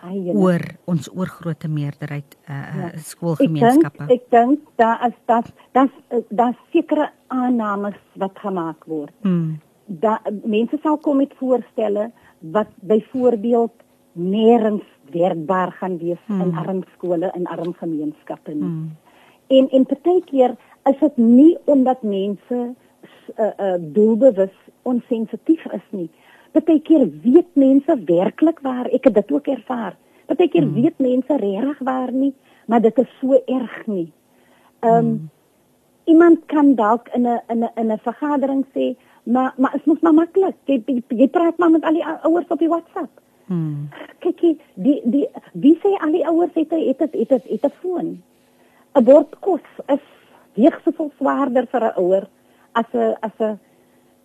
Jene. oor ons oorgrote meerderheid uh, Ja. skoolgemeenskappe? Ek dink daar is dat dat daar sekere aannames wat gemaak word. Hmm. Da mense sal kom met voorstelle wat byvoorbeeld nêrens werkbaar gaan wees Hmm. in arm skole en arm gemeenskappe nie. Hmm. En en partykeer is dit nie omdat mense uh, uh, doelbewus onsensitief is nie. Partykeer weet mense werklik waar, ek het dit ook ervaar. Partykeer hmm. weet mense regtig waar nie, maar dit is so erg nie. Ehm um, hmm. iemand kan dalk in 'n in 'n in 'n vergadering sê, maar maar is mos maar maklik. Jy, jy jy praat maar met al die ouers op die WhatsApp. Hmm. Kyk hier, die die wie sê al die ouers het het het het, het, het 'n foon. 'n Bord kos is weeg soveel swaarder vir 'n ouer as 'n as 'n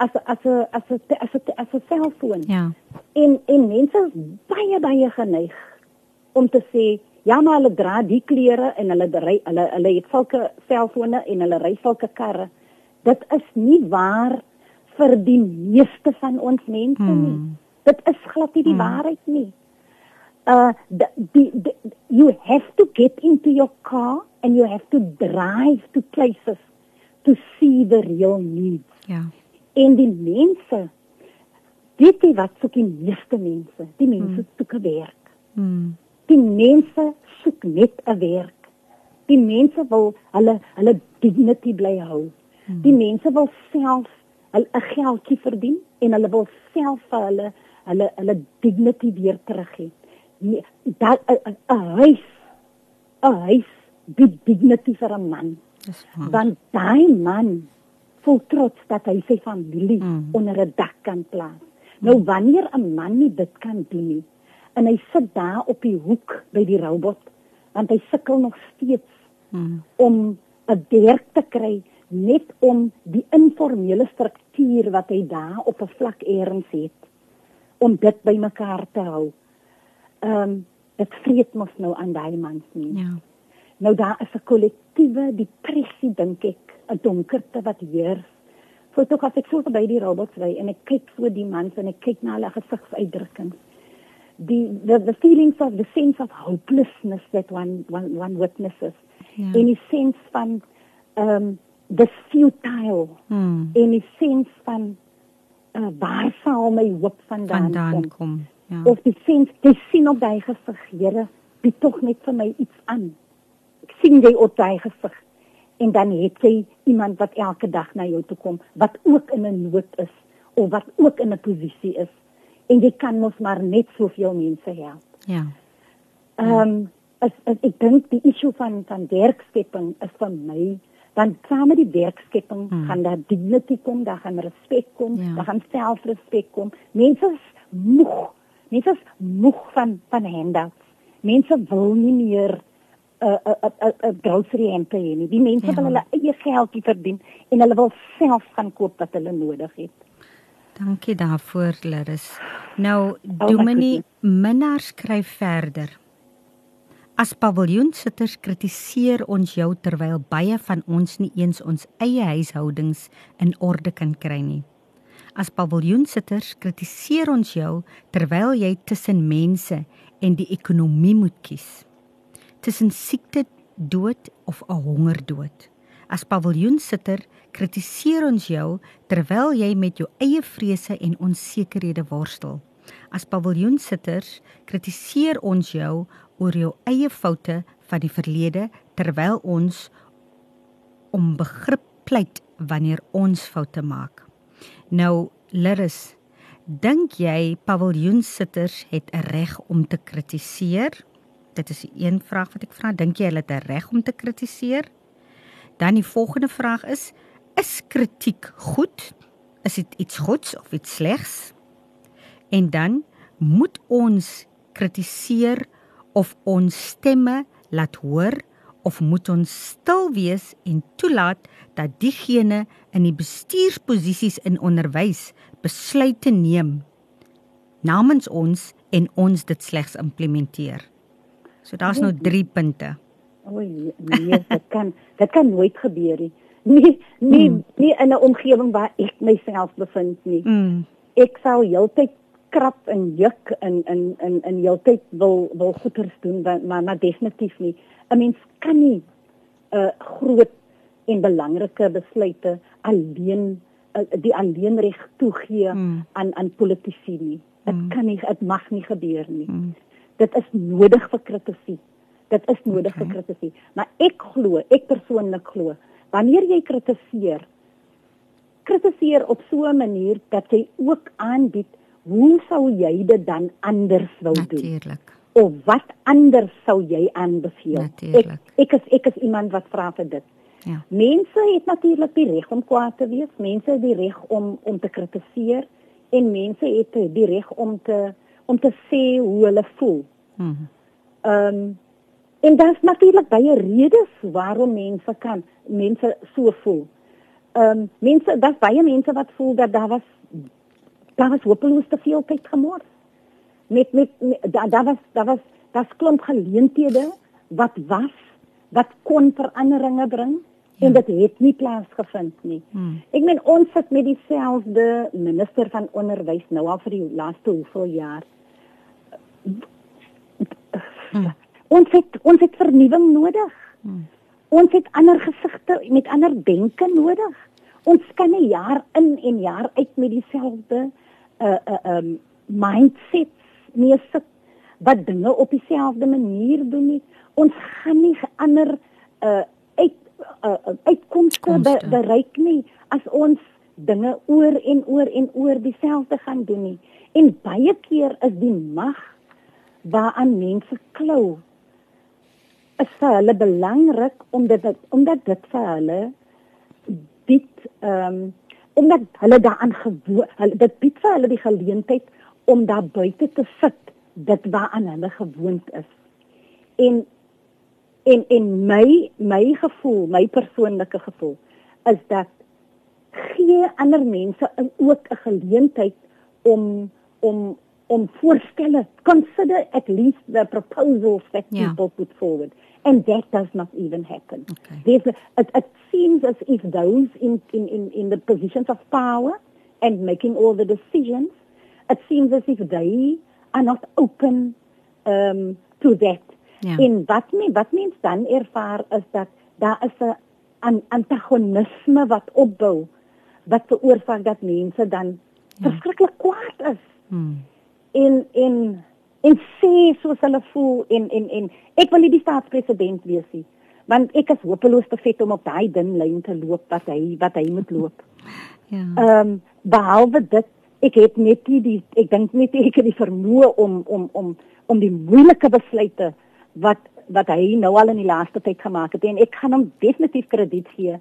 as as 'n as 'n as 'n as 'n selfoon. Ja. En en mense is baie baie geneig om te sê ja maar hulle dra die klere en hulle ry hulle hulle het sulke selfone en hulle ry sulke karre. Dit is nie waar vir die meeste van ons mense Hmm. nie. Dit is glad nie die Hmm. waarheid nie. Uh the, the, the, you have to get into your car and you have to drive to places to see the real needs. Ja. En die mense weet jy wat soek die meeste mense? Die mense Hmm. soek 'n werk. Hmm. Die mense soek net 'n werk. Die mense wil hulle hulle dignity bly hou. Hmm. Die mense wil self 'n geldjie verdien en hulle wil self vir hulle hulle hulle dignity weer terug hê. Nee, dat 'n huis 'n huis bied dignity vir 'n man. Want daai man voel trots dat hy sy familie Mm. mm. onder 'n dak kan plaas. Nou wanneer 'n man nie dit kan doen nie en hy sit daar op die hoek by die robot want hy sukkel nog steeds Hmm. om 'n werk te kry net om die informele struktuur wat hy daar op 'n vlak eers het om dit bymekaar te hou. Ehm um, dit vreet mos nou aan daai mans nie. Ja. Nou daar is 'n kollektiewe depressie dink ek, 'n donkerte wat heers. Voor toe as ek so by die robots ry en ek kyk so die mans en ek kyk na hulle gesigsuitdrukkings. die the, the feelings of the sense of hopelessness that one one one witnesses Ja. in die sens van um the futile Hmm. in die sens van uh, waar sal my hoop vandaan, Vandaan kom kom. Ja. of die sens jy sien op daai gesig Here bied tog net vir my iets aan ek sien jy op daai gesig en dan het jy iemand wat elke dag na jou toe kom wat ook in 'n nood is of wat ook in 'n posisie is en jy kan mos maar net soveel mense help Ja. Ehm um, as, as ek dink die issue van van werkskepping is vir my dan saam met die werkskepping Hmm. gaan daar dignity kom, daar gaan respek kom, Ja. daar gaan selfrespek kom. Mense is moeg. Mense is moeg van van handouts. Mense wil nie meer 'n 'n 'n grocery hempe hê nie. Die mense Ja. wil hulle eie geldjie verdien en hulle wil self gaan koop wat hulle nodig het. Dankie daarvoor, Larus. Nou, my Dominee. Minnar skryf verder. As paviljoensitters kritiseer ons jou terwyl baie van ons nie eens ons eie huishoudings in orde kan kry nie. As paviljoensitters kritiseer ons jou terwyl jy tussen mense en die ekonomie moet kies. Tussen siekte, dood of 'n hongerdood. As paviljoensitter kritiseer ons jou terwyl jy met jou eie vrese en onsekerhede worstel. As paviljoensitters kritiseer ons jou oor jou eie foute van die verlede terwyl ons om begrip pleit wanneer ons foute maak. Nou, Lirus, dink jy paviljoensitters het 'n reg om te kritiseer? Dit is die een vraag wat ek vra. Dink jy hulle het reg om te kritiseer? Dan die volgende vraag is: is kritiek goed? Is dit iets goeds of iets slegs? En dan moet ons kritiseer of ons stemme laat hoor of moet ons stil wees en toelaat dat diegene in die bestuursposisies in onderwys besluite neem namens ons en ons dit slegs implementeer. So daar's nou 3 punte. O nee, dit kan dit kan nooit gebeur nie. Nee, nee, Hmm. nie in 'n omgewing waar ek myself bevind nie. Mm. Ek sou heeltyd krap en juk en en en en heeltyd wil wil goeders doen, maar maar, definitief nie. 'n Mens kan nie 'n uh, groot en belangrike besluite alleen uh, die alleenreg toegee Hmm. aan aan politici nie. Dit Hmm. kan nie, dit mag nie gebeur nie. Mm. Dit is nodig vir kritisie. Dit is nodig Okay. vir kritisie. Maar ek glo, ek persoonlik glo, wanneer jy kritiseer, kritiseer op so 'n manier dat jy ook aanbied hoe sou jy dit dan anders wou doen? Natuurlik. Of wat anders sou jy aanbeveel? Natuurlijk. Ek ek is ek is iemand wat vra vir dit. Ja. Mense het natuurlik die reg om kwaad te wees. Mense het die reg om om te kritiseer en mense het die reg om te om te sê hoe hulle voel. Mm. Ehm um, en daar's natuurlik baie redes waarom mense kan mense so voel. Ehm um, mense daar's baie mense wat voel dat daar was daar was hopeloos te veel tyd gemors. Met met, met daar daar was daar was daar's klomp geleenthede wat was wat kon veranderinge bring Ja. en dit het nie plaasgevind nie. Hmm. Ek meen ons sit met dieselfde minister van onderwys nou al vir die laaste hoeveel jaar. Hmm. Ons het ons het vernuwing nodig. Hmm. Ons het ander gesigte met ander denke nodig. Ons kan nie jaar in en jaar uit met dieselfde uh uh um mindsets mee sit wat dinge op dieselfde manier doen nie. Ons gaan nie ander uh uit uh, uh, uitkomste be, bereik nie as ons dinge oor en oor en oor dieselfde gaan doen nie. En baie keer is die mag waaraan mense klou is vir hulle belangrik omdat dit omdat dit vir hulle bied ehm um, omdat hulle daaraan gewoon hulle dit bied vir hulle die geleentheid om daar buite te sit dit waaraan hulle gewoond is. En en en my my gevoel, my persoonlike gevoel is dat gee ander mense ook 'n geleentheid om om om voorstelle consider at least the proposals that Ja. people put forward and that does not even happen Okay. there's a, it, it seems as if those in, in in in the positions of power and making all the decisions it seems as if they are not open um to that. Ja. En wat men wat mens dan ervaar is dat daar is 'n an, antagonisme wat opbou wat veroorsaak dat mense dan ja. verskriklik kwaad is. Hmm. En en en sê soos hulle voel en en en ek wil nie die staatspresident wees nie want ek is hopeloos te vet om op daai dun lyn te loop wat hy wat hy moet loop. Ja. Ehm um, behalwe dit ek het net nie die ek dink net ek het die vermoë om om om om die moeilike besluite wat wat hy nou al in die laaste tyd gemaak het en ek gaan hom definitief krediet gee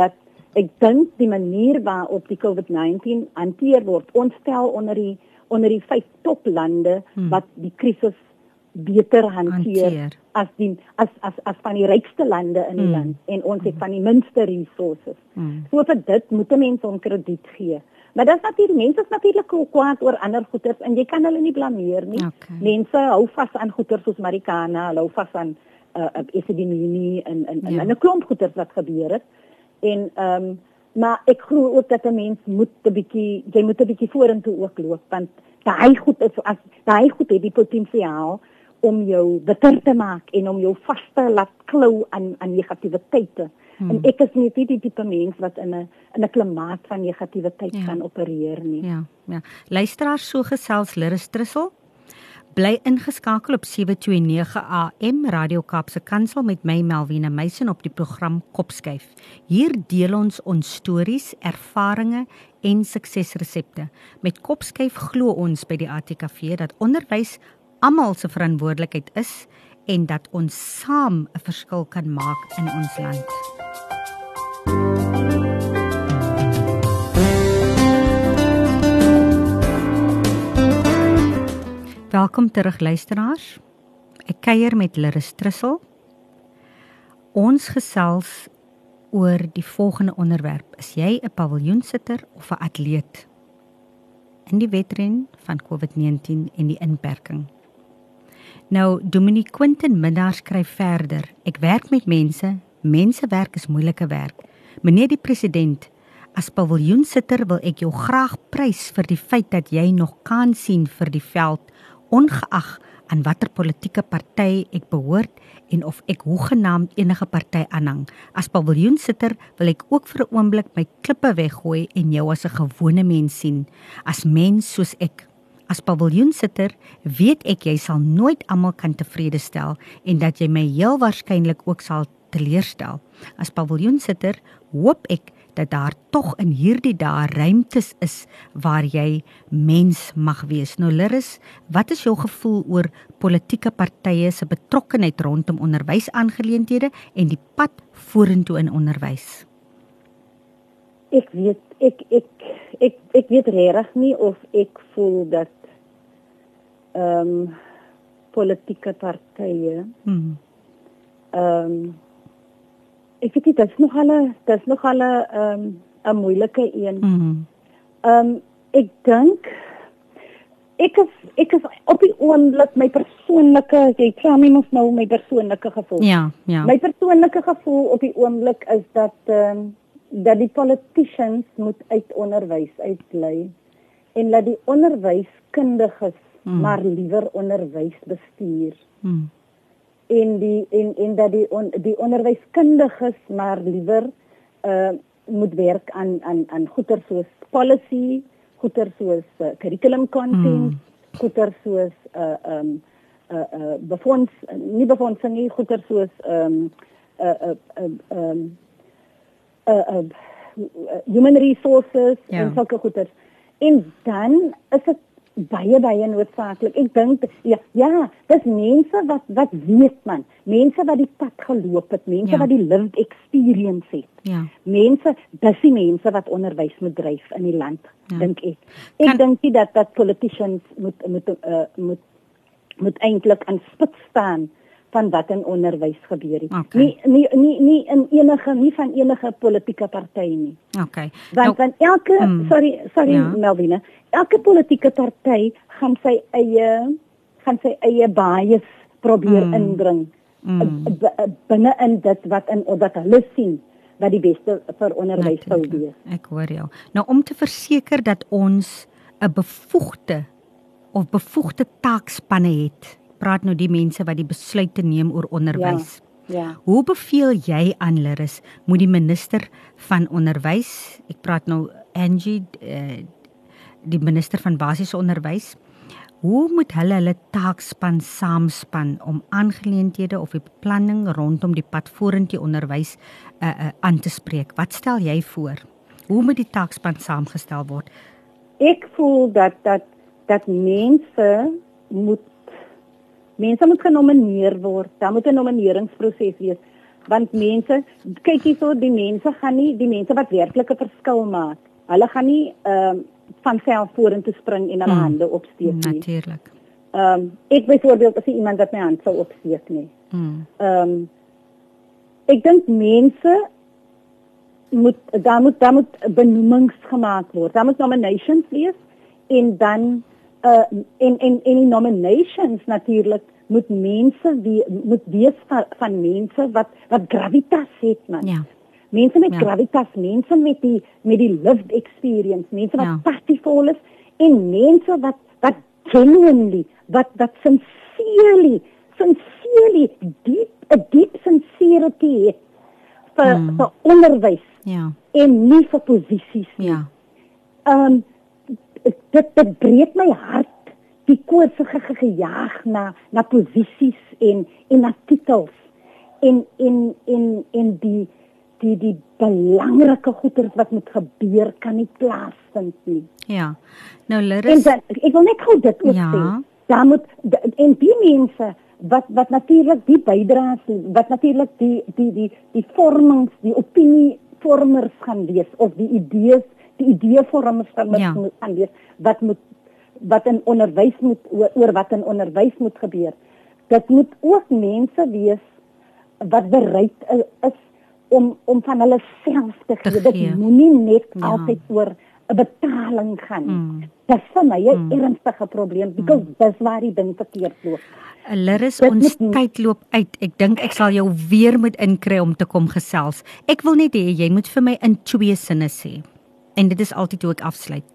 dat ek dink die manier waarop die COVID-19 hanteer word ons stel onder die onder die vyf toplande Hmm. wat die krisis beter hanteer, Hanteer. as die as as as van die rykste lande in die Hmm. land en ons het van die minste resources. Hmm. So vir dit moet 'n mens hom krediet gee. Maar dis natuurlik mense is natuurlik ook kwaad oor ander goeters en jy kan hulle nie blameer nie. Okay. Mense hou vas aan goeters soos Marikana, hulle hou vas aan uh, uh epidemie en en en Ja. 'n klomp goeters wat gebeur het. En ehm um, maar ek glo ook dat 'n mens moet 'n bietjie jy moet 'n bietjie vorentoe ook loop want daai goed is as daai goed het die potensiaal om jou bitter te maak en om jou vas te laat klou aan aan negativiteite. Hmm. En ek is nie die die tipe mens wat in 'n in 'n klimaat van negativiteit Ja. kan opereer nie. Ja, ja. Luisteraars so gesels Lirus Trussel. Bly ingeskakel op 729 AM Radio Kaapse Kansel met my Melvina Meisen op die program Kopskyf. Hier deel ons ons stories, ervarings en suksesresepte. Met Kopskyf glo ons by die ATKV dat onderwys almal se verantwoordelikheid is en dat ons saam 'n verskil kan maak in ons land. Welkom terug luisteraars. Ek kuier met Lirus Trussel. Ons gesels oor die volgende onderwerp. Is jy 'n paviljoensitter of 'n atleet? In die wedren van COVID-19 en die inperking. Nou Dominique Quinton Minnar skryf verder. Ek werk met mense. Mense werk is moeilike werk. Meneer die president, as paviljoensitter wil ek jou graag prys vir die feit dat jy nog kan sien vir die veld ongeag aan watter politieke party ek behoort en of ek hoegenaamd enige party aanhang. As paviljoensitter wil ek ook vir 'n oomblik my klippe weggooi en jou as 'n gewone mens sien, as mens soos ek. As paviljoensitter weet ek jy sal nooit almal kan tevrede stel en dat jy my heel waarskynlik ook sal teleurstel. As paviljoensitter hoop ek dat daar tog in hierdie dae ruimtes is waar jy mens mag wees. Nou Lirus, wat is jou gevoel oor politieke partye se betrokkeheid rondom onderwysaangeleenthede en die pad vorentoe in onderwys? Ek weet ek ek ek ek weet regtig nie of ek voel dat ehm um, politieke partye Hmm. ehm um, ek weet nie dit is nog al dit is nog al 'n ehm 'n moeilike een. Hmm. Ehm um, ek dink ek is ek is op die oomblik my persoonlike jy vra my mos nou my persoonlike gevoel. Ja, ja. My persoonlike gevoel op die oomblik is dat ehm um, dat die politicians moet uit onderwys uitlei en dat die onderwyskundiges Mm. mm. maar liewer onderwys bestuur Hmm. En die en en dat die on, die onderwyskundiges maar liewer uh moet werk aan aan aan goeder soos policy, goeder soos uh, curriculum content, Mm. goeder soos uh um uh uh befonds nie befondsing nie, goeder soos um uh uh um um uh, uh, uh human resources Ja. en sulke goeder. En dan is dit baie baie noodsaaklik. Ek dink ja, ja, dis mense wat wat weet man, mense wat die pad geloop het, mense Ja. wat die lived experience het. Ja. Mense, dis die mense wat onderwys moet dryf in die land, Ja. dink ek. Ek Kan- dink nie dat dat politicians moet moet uh, moet moet eintlik aan spits staan van wat in onderwys gebeur het. Okay. Nie nie nie nie in enige nie van enige politieke party nie. Okay. Want want elke mm, sorry sorry ja. Melvina, elke politieke party gaan sy eie gaan sy eie bias probeer Mm. inbring Mm. binne in dit wat in wat hulle sien wat die beste vir onderwys sou wees. Ek hoor jou. Nou om te verseker dat ons 'n bevoegde of bevoegde taakspanne het. Praat nou die mense wat die besluite neem oor onderwys. Ja. Hoe beveel jy aan Lirus moet die minister van onderwys, ek praat nou Angie uh, die minister van basiese onderwys, hoe moet hulle hulle taakspan saamspan om aangeleenthede of die beplanning rondom die pad vorentoe onderwys uh, uh, aan te spreek? Wat stel jy voor? Hoe moet die taakspan saamgestel word? Ek voel dat dat dat mense moet mense moet genomineer word. Daar moet 'n nomineringsproses wees want mense kyk hierso die mense gaan nie die mense wat werklike verskil maak. Hulle gaan nie ehm uh, van self vorentoe spring en hulle hmm. hande opsteek nie. Natuurlik. Ehm um, ek byvoorbeeld as iemand wat my hand sou opsteek nie. Hmm. Ehm um, ek dink mense moet daar moet daar moet benoemings gemaak word. Daar moet nominations wees en dan uh en en en die nominations natuurlik moet mense wie moet wees van, van mense wat wat gravitas het man. Ja. Mense met Ja. gravitas, mense met die met die lived experience, mense wat Ja. passievol is en mense wat wat genuinely, wat wat sincerely, sincerely diep 'n diep sincerity het vir Hmm. vir onderwys Ja. en nie vir posisies nie. Ja. Ehm um, dit dit breek my hart die koorsige ge- gejaag na na posisies en en na titels en en en en die die die belangrike goeders wat moet gebeur kan nie plaasvind nie. Ja. Nou En Lirus, dan, ek wil net gou dit ook Ja. sê. Daar moet en die mense wat wat natuurlik die bydraes wat natuurlik die die die die vormings, die opinievormers gaan wees of die idees, die ideevormers van Ja. moet gaan wees wat moet wat in onderwys moet oor, oor wat in onderwys moet gebeur. Dit moet ook mense wees wat bereid is om om van hulle self te gee. Dit moenie net Ja. altyd oor 'n betaling gaan. Mm. Dis vir my 'n Mm. ernstige probleem because dis waar die ding verkeerd loop. Lirus, Dit ons tyd loop uit. Ek dink ek sal jou weer moet inkry om te kom gesels. Ek wil net hê jy moet vir my in twee sinne sê. En dit is altyd hoe ek afsluit.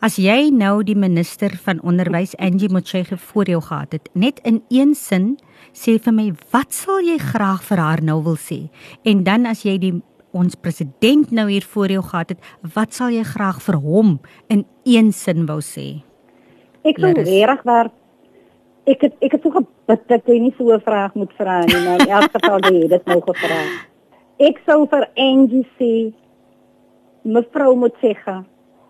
As jy nou die minister van onderwys Angie Motshege voor jou gehad het, net in een sin sê vir my wat sal jy graag vir haar nou wil sê? En dan as jy die ons president nou hier voor jou gehad het, wat sal jy graag vir hom in een sin wou sê? Ek Larissa. regtig waar ek het ek het so gebid dat jy nie so 'n vraag moet vra nie, maar in elk geval jy het dit nou gevra. Ek sou vir Angie sê mevrou moet sê ga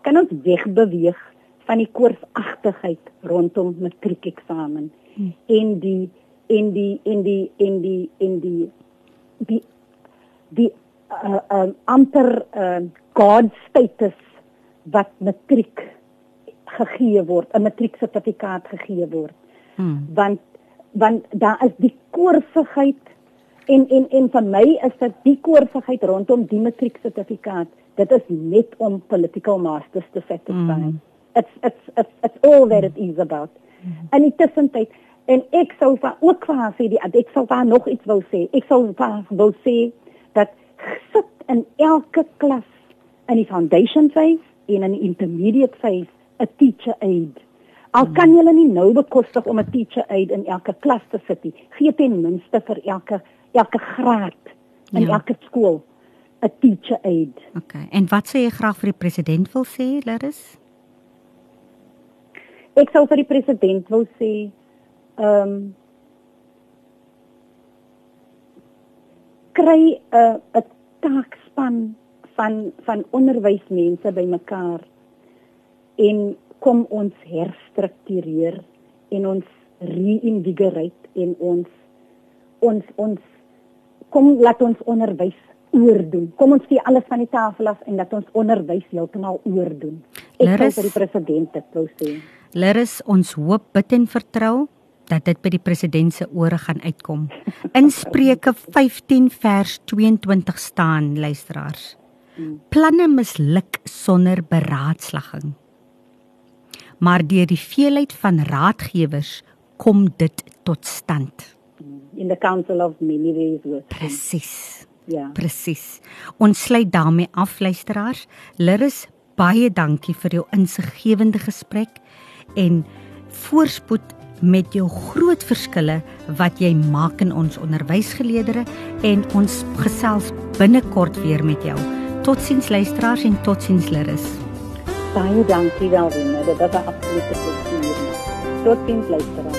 kan ons wegbeweeg van die koorsagtigheid rondom matriekeksamen Hmm. en die en die en die en die en die die die uh, um, amper uh, god status wat matriek gegee word, 'n matrieksertifikaat gegee word Hmm. want want daar is die koorsigheid en en en vir my is dit die koorsigheid rondom die matrieksertifikaat dit is net om political masters te satisfy. Mm. it's it's it's it's all that it is about. En in tussentyd en ek sou vir ook vir haar sê die ek sou vir nog iets wou sê. Ek sou vir haar wou sê dat sit in elke klas in die foundation phase en in die intermediate phase 'n teacher aid Al kan julle nie nou bekostig om 'n teacher aid in elke klas te sit nie, gee ten minste vir elke elke graad in Ja. elke skool 'n teacher aid. Okay. En wat sê jy graag vir die president wil sê, Larus? Ek sou vir die president wou sê, ehm um, kry 'n 'n taakspan van van onderwysmense bymekaar en kom ons herstruktureer en ons reinvigorate en ons ons ons kom laat ons onderwys oordoen. Kom ons gee alles van die tafel af en laat ons onderwys heeltemal oordoen. Ek sou vir die president dit wou sê. Larus, ons hoop, bid en vertrou dat dit by die president se ore gaan uitkom. In Spreuke 15 vers 22 staan, luisteraars. Planne misluk sonder beraadslaging. Maar deur die veelheid van raadgewers kom dit tot stand. in the council of many ways. Presies. Ja. Presies. Ons sluit daarmee af luisteraars. Lirus, baie dankie vir jou insiggewende gesprek en voorspoed met jou groot verskille wat jy maak in ons onderwysgeleerdere en ons gesels binnekort weer met jou. Totsiens luisteraars en totsiens Lerus. Baie dankie Dalwina, dit was 'n absolute plesier. Totsiens luisteraars.